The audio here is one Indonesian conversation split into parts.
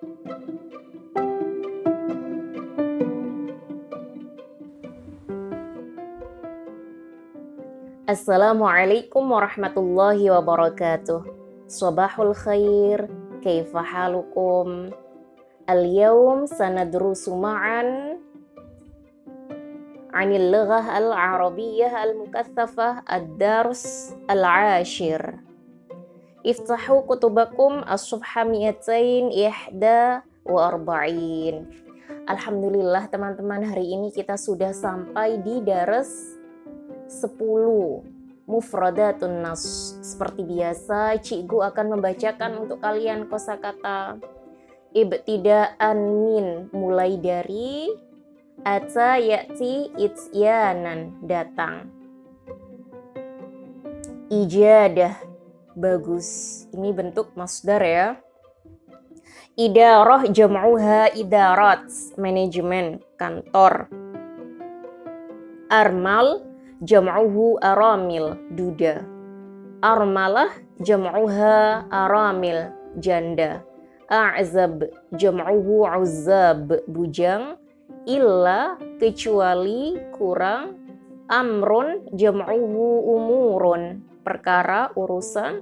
Assalamualaikum warahmatullahi wabarakatuh. Sabahul khair, kaifa halukum? Al-yawm sanadrusu ma'an عن اللغة العربية المكثفة الدرس العاشر Iftahu kutubakum as-subha ihda wa. Alhamdulillah teman-teman hari ini kita sudah sampai di daras 10 mufradatun nas. Seperti biasa, cikgu akan membacakan untuk kalian kosakata ibtidaan min mulai dari ata yakti itsyanan datang ijadah bagus. Ini bentuk masdar ya. Idarah jam'uha idarat manajemen kantor. Armal jam'uhu aramil duda. Armalah jam'uha aramil janda. A'zab jam'uhu uzab bujang illa kecuali kurang amrun jam'uhu umurun perkara urusan.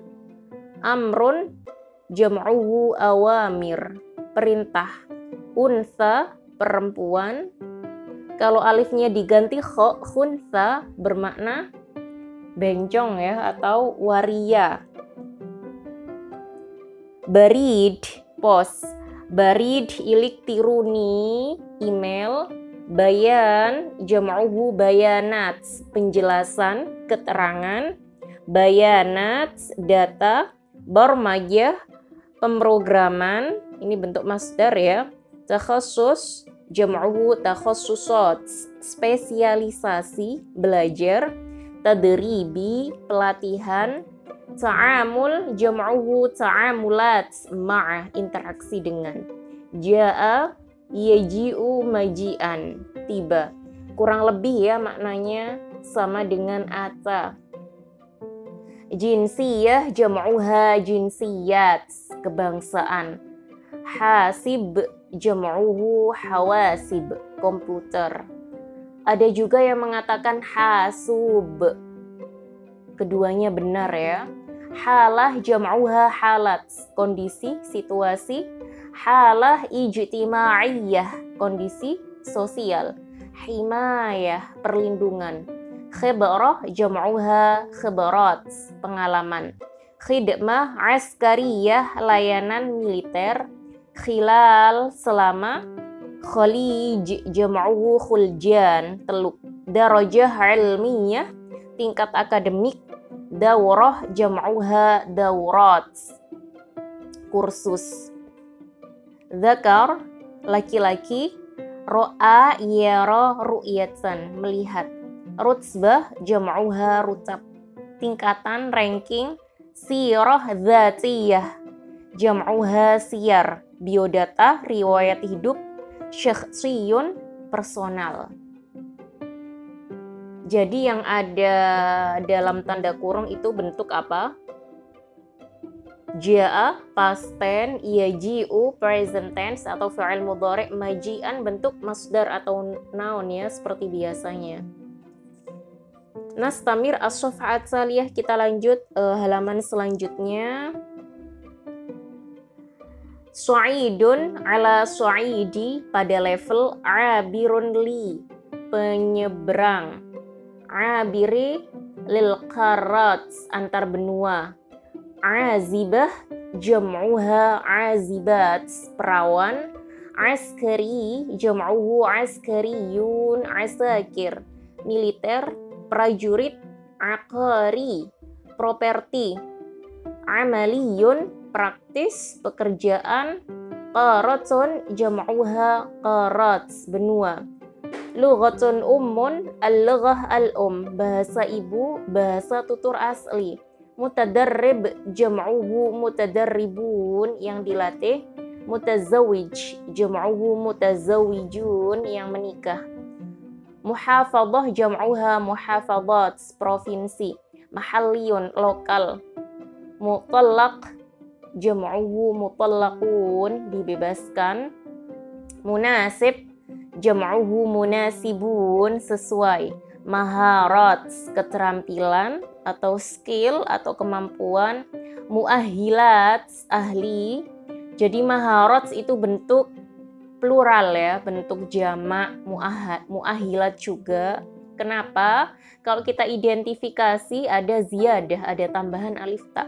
Amrun jam'uhu awamir perintah unsa perempuan. Kalau alifnya diganti kho khunsa bermakna bencong ya atau waria. Barid pos. Barid ilik tiruni email. Bayan jam'uhu bayanat penjelasan keterangan bayanat data barmajah pemrograman ini bentuk masdar ya takhasus jam'uhu takhassusat spesialisasi belajar tadribi pelatihan ta'amul jam'uhu ta'amulat ma'a interaksi dengan ja'a yaji'u maji'an tiba. Kurang lebih ya maknanya sama dengan ata jinsiyah jam'uha jinsiyat kebangsaan. Hasib jam'uhu hawasib komputer. Ada juga yang mengatakan hasub. Keduanya benar ya. Halah jam'uha halat kondisi situasi. Halah ijtima'iyah, kondisi sosial. Himayah, perlindungan. Khibrah jam'uha khibrat, pengalaman. Khidmah askariyah, layanan militer. Khilal, selama. Khalij jam'uhu khuljan, teluk. Darajah ilmiyah, tingkat akademik. Dawrah jam'uha dawrat, kursus Zakar, laki-laki. Ro'a yara ru'yatan, melihat. Rutsbah, jam'uha rutab. Tingkatan, ranking. Sirah zatiyah, jam'uha siyar. Biodata, riwayat hidup. Syakhsiyun, personal. Jadi yang ada dalam tanda kurung itu bentuk apa? Ja'a past tense, yaji'u present tense atau fi'il mudhari maji'an bentuk masdar atau noun ya seperti biasanya. Nastamir as-safhat saliyah kita lanjut uh, halaman selanjutnya. Su'idun ala su'idi pada level abirun li penyeberang. Abiri lil karat antar benua azibah jam'uha azibat perawan askari jam'uhu askariyun asakir militer prajurit akari properti amaliyun praktis pekerjaan qaratun jam'uha qarat benua. Lughatun ummun al-lughah al-um bahasa ibu bahasa tutur asli. Mutadarrib jam'uhu mutadarribun yang dilatih. Mutazawij jam'uhu mutazawijun yang menikah muhafadah jam'uha muhafadat provinsi. Mahalliyun lokal. Mutallaq jam'uhu mutallaqun dibebaskan. Munasib jam'uhu munasibun sesuai. Maharat keterampilan atau skill atau kemampuan. Muahilat ahli. Jadi maharat itu bentuk plural ya bentuk jamak muahilat juga Kenapa? Kalau kita identifikasi ada ziyadah, ada tambahan alif ta.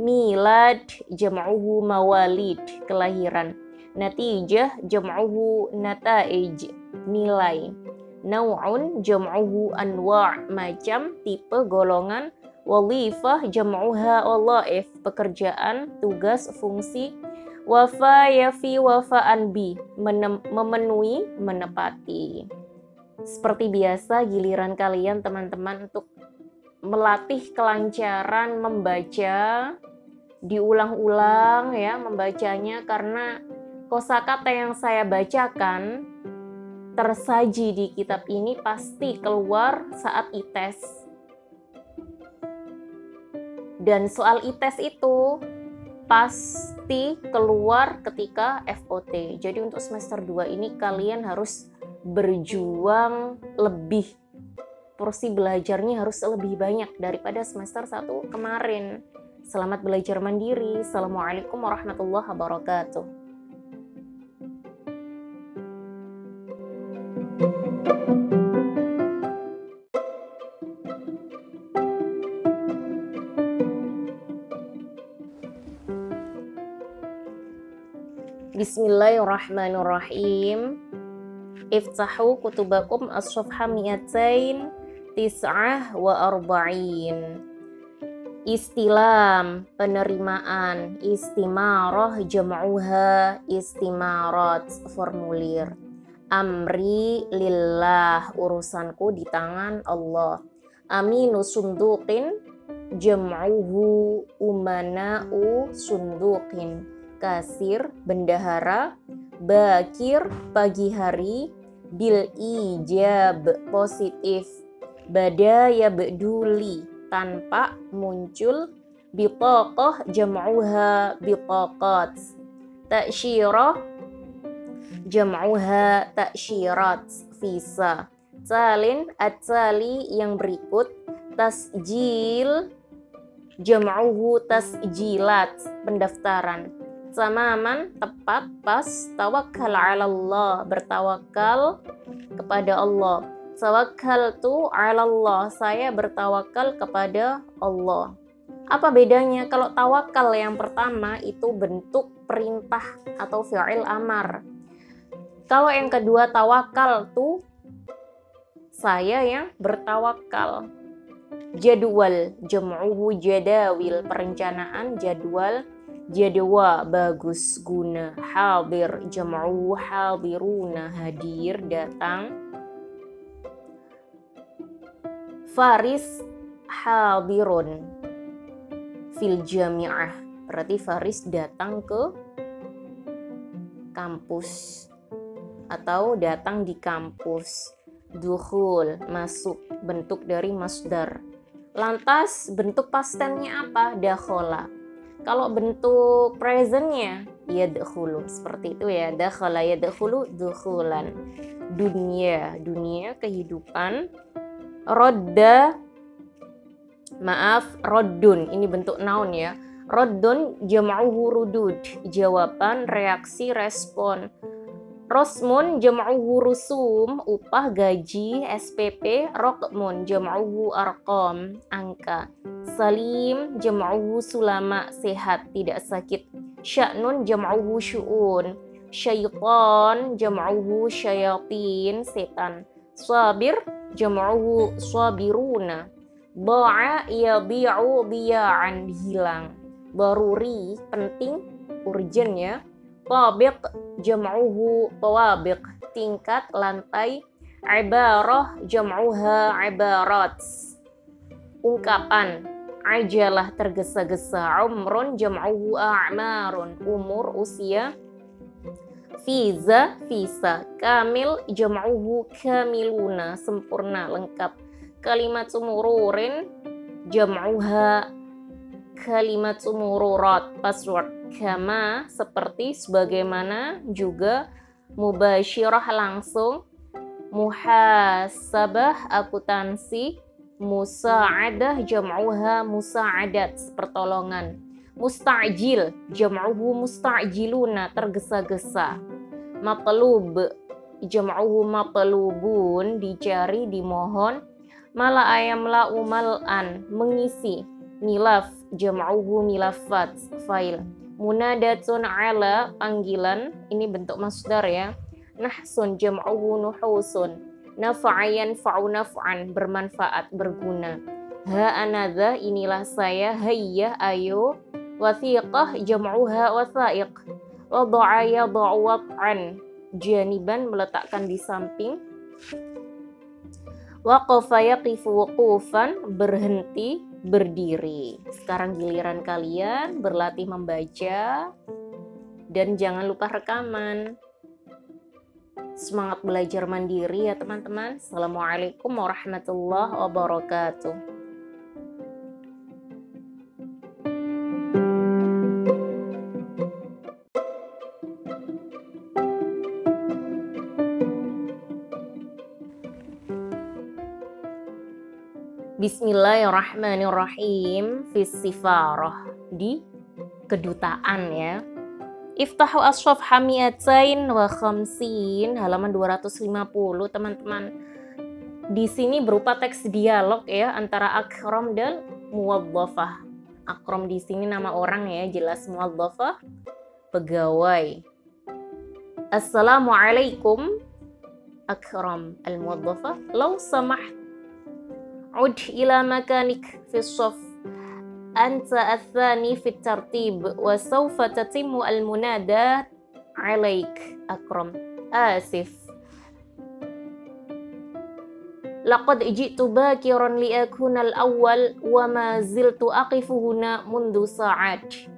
Milad jam'uhu mawalid, kelahiran. Natijah jam'uhu nataij, nilai. Nau'un jam'uhu anwa' macam, tipe, golongan. Walifah jam'uha wallaif, pekerjaan, tugas, fungsi. Wafa yafi wafa'an bi, memenuhi, menepati. Seperti biasa, giliran kalian teman-teman untuk melatih kelancaran membaca, diulang-ulang ya membacanya karena kosakata yang saya bacakan tersaji di kitab ini pasti keluar saat ITES. Dan soal ITES itu pasti keluar ketika FOT. Jadi untuk semester 2 ini kalian harus berjuang lebih porsi belajarnya harus lebih banyak daripada semester 1 kemarin. Selamat belajar mandiri. Assalamualaikum warahmatullahi wabarakatuh. Bismillahirrahmanirrahim. Iftahu kutubakum as-safha mi'atain tis'ah wa arba'in. Istilam, penerimaan, istimaroh jam'uha, istimarat, formulir. Amri lillah, urusanku di tangan Allah. Aminu sundukin, jam'uhu umana'u sundukin. Kasir, bendahara, bakir, pagi hari, bil ijab positif bada ya beduli tanpa muncul bitokoh jam'uha bitokot taksyirah jam'uha taksyirat visa salin at-sali yang berikut tasjil jam'uhu tasjilat pendaftaran samaman tepat pas tawakal ala Allah bertawakal kepada Allah. Tawakal tu ala Allah saya bertawakal kepada Allah. Apa bedanya? Kalau tawakal yang pertama itu bentuk perintah atau fi'il amar. Kalau yang kedua tawakal tu saya yang bertawakal jadwal jam'uhu jadawil perencanaan jadwal jadwa bagus guna. Hadir jam'u hadiruna hadir datang. Faris hadirun. Fil jami'ah. Berarti faris datang ke kampus. Atau datang di kampus. Duhul masuk bentuk dari masdar. Lantas bentuk pastennya apa? Dakhola kalau bentuk presentnya ya dahulu seperti itu ya. Dakhala ya dahulu dukhulan. Dunia. Dunia kehidupan. Rodda. Maaf roddun. Ini bentuk noun ya. Roddun jam'uhu rudud. Jawaban reaksi respon Rosmun jam'uhu rusum, upah gaji, SPP, rokmun jam'uhu arkom, angka. Salim jam'uhu sulama, sehat, tidak sakit. Sya'nun jam'uhu syu'un. Syaitan jam'uhu syayatin, setan. Sabir jam'uhu sabiruna. Ba'a yabi'u biya'an, hilang. Baruri, penting, urgent ya Tabiq jam'uhu tawabiq. Tingkat lantai ibarah jam'uha ibarat. Ungkapan ajalah tergesa-gesa umrun jam'uhu a'marun. Umur usia fiza visa kamil jam'uhu kamiluna. Sempurna lengkap. Kalimat sumururin jam'uha kalimat umururat password kama seperti sebagaimana juga mubashirah langsung muhasabah akuntansi musa'adah jam'uha musa'adat pertolongan musta'jil jam'uhu musta'jiluna tergesa-gesa matlub jam'uhu matlubun dicari dimohon mala ayam la umal'an mengisi milaf jam'uhu milafat file munadatun ala panggilan ini bentuk masdar ya. Nahsun jam'uhu nuhusun. Nafa'ayan fa'u naf'an bermanfaat berguna. Ha anadha inilah saya hayya ayo. Wathiqah jam'uha wathaiq wada'a yada'u wat'an janiban meletakkan di samping. Waqafa yaqifu wuqufan berhenti berdiri sekarang giliran kalian berlatih membaca dan jangan lupa rekaman Semangat belajar mandiri ya teman-teman. Assalamualaikum warahmatullahi wabarakatuh. Bismillahirrahmanirrahim. Fisifarah di kedutaan ya Iftahu aswaf hamiatain wa khamsin halaman 250 teman-teman. Di sini berupa teks dialog ya antara Akram dan Muwaddafah. Akram di sini nama orang ya, jelas Muwaddafah pegawai. Assalamualaikum Akram al-Muwaddafah. Lau samah Ud ila makanik fi sof anta athani fi tartib wa sawfa tatimu al munada alaik akram asif Laqad ji'tu bakiran liakuna al-awwal wa ma ziltu aqifu huna mundu sa'at.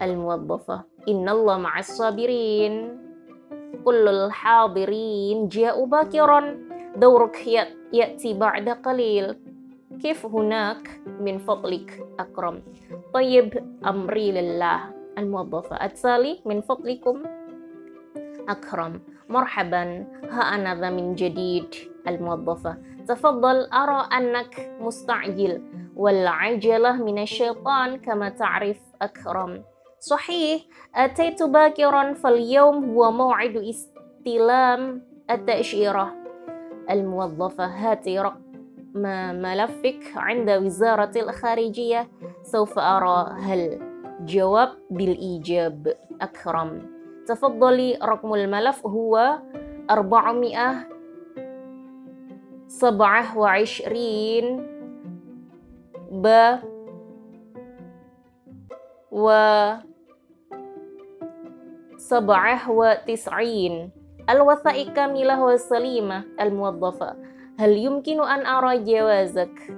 Al-muwaddafah. Innallaha ma'as sabirin. Kullul hadirin ja'u bakiran دورك يأتي بعد قليل. كيف هناك من فضلك أكرم؟ طيب أمري لله. الموظفة أتسالي من فضلكم؟ أكرم مرحبا. ها أنا ذا من جديد. الموظفة تفضل أرى أنك مستعجل. والعجلة من الشيطان كما تعرف أكرم. صحيح أتيت باكرا فاليوم هو موعد استلام التأشيرة. الموظفة. هاتي رقم ملفك عند وزارة الخارجية. سوف أرى هل جواب بالإيجاب. أكرم. تفضلي رقم الملف هو 427 ب و سبعة وتسعين. الوثائق كاملة وسليمة الموظفة هل يمكن أن أرى جوازك؟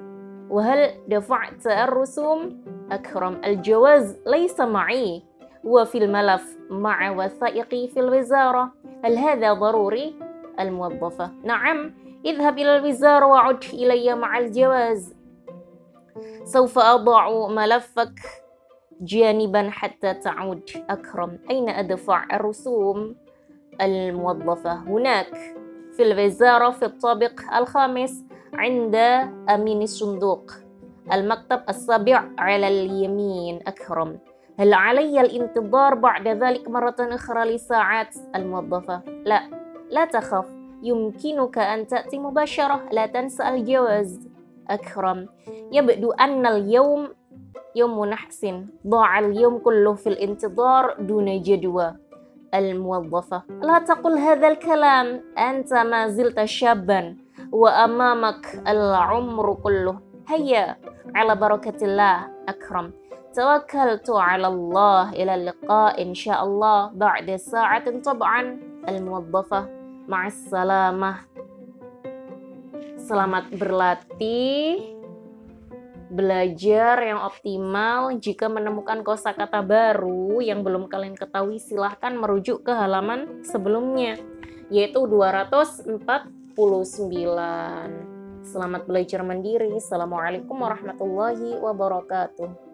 وهل دفعت الرسوم؟ أكرم الجواز ليس معي هو في الملف مع وثائقي في الوزارة هل هذا ضروري؟ الموظفة نعم اذهب إلى الوزارة وعد إلي مع الجواز سوف أضع ملفك جانبا حتى تعود أكرم أين أدفع الرسوم؟ الموظفة. هناك في الوزارة في الطابق الخامس عند أمين الصندوق المكتب السابع على اليمين. أكرم هل علي الانتظار بعد ذلك مرة أخرى لساعات الموظفة؟ لا لا تخف يمكنك أن تأتي مباشرة. لا تنسى الجواز. أكرم يبدو أن اليوم يوم نحس. ضاع اليوم كله في الانتظار دون جدوى. الموظفة. لا تقل هذا الكلام. أنت ما زلت شابا وأمامك العمر كله. هيا على بركة الله أكرم. توكلت على الله. إلى اللقاء إن شاء الله. بعد ساعة طبعا. الموظفة مع السلامة. Selamat berlatih belajar yang optimal. Jika menemukan kosakata baru yang belum kalian ketahui, silahkan merujuk ke halaman sebelumnya, yaitu 249. Selamat belajar mandiri. Assalamualaikum warahmatullahi wabarakatuh.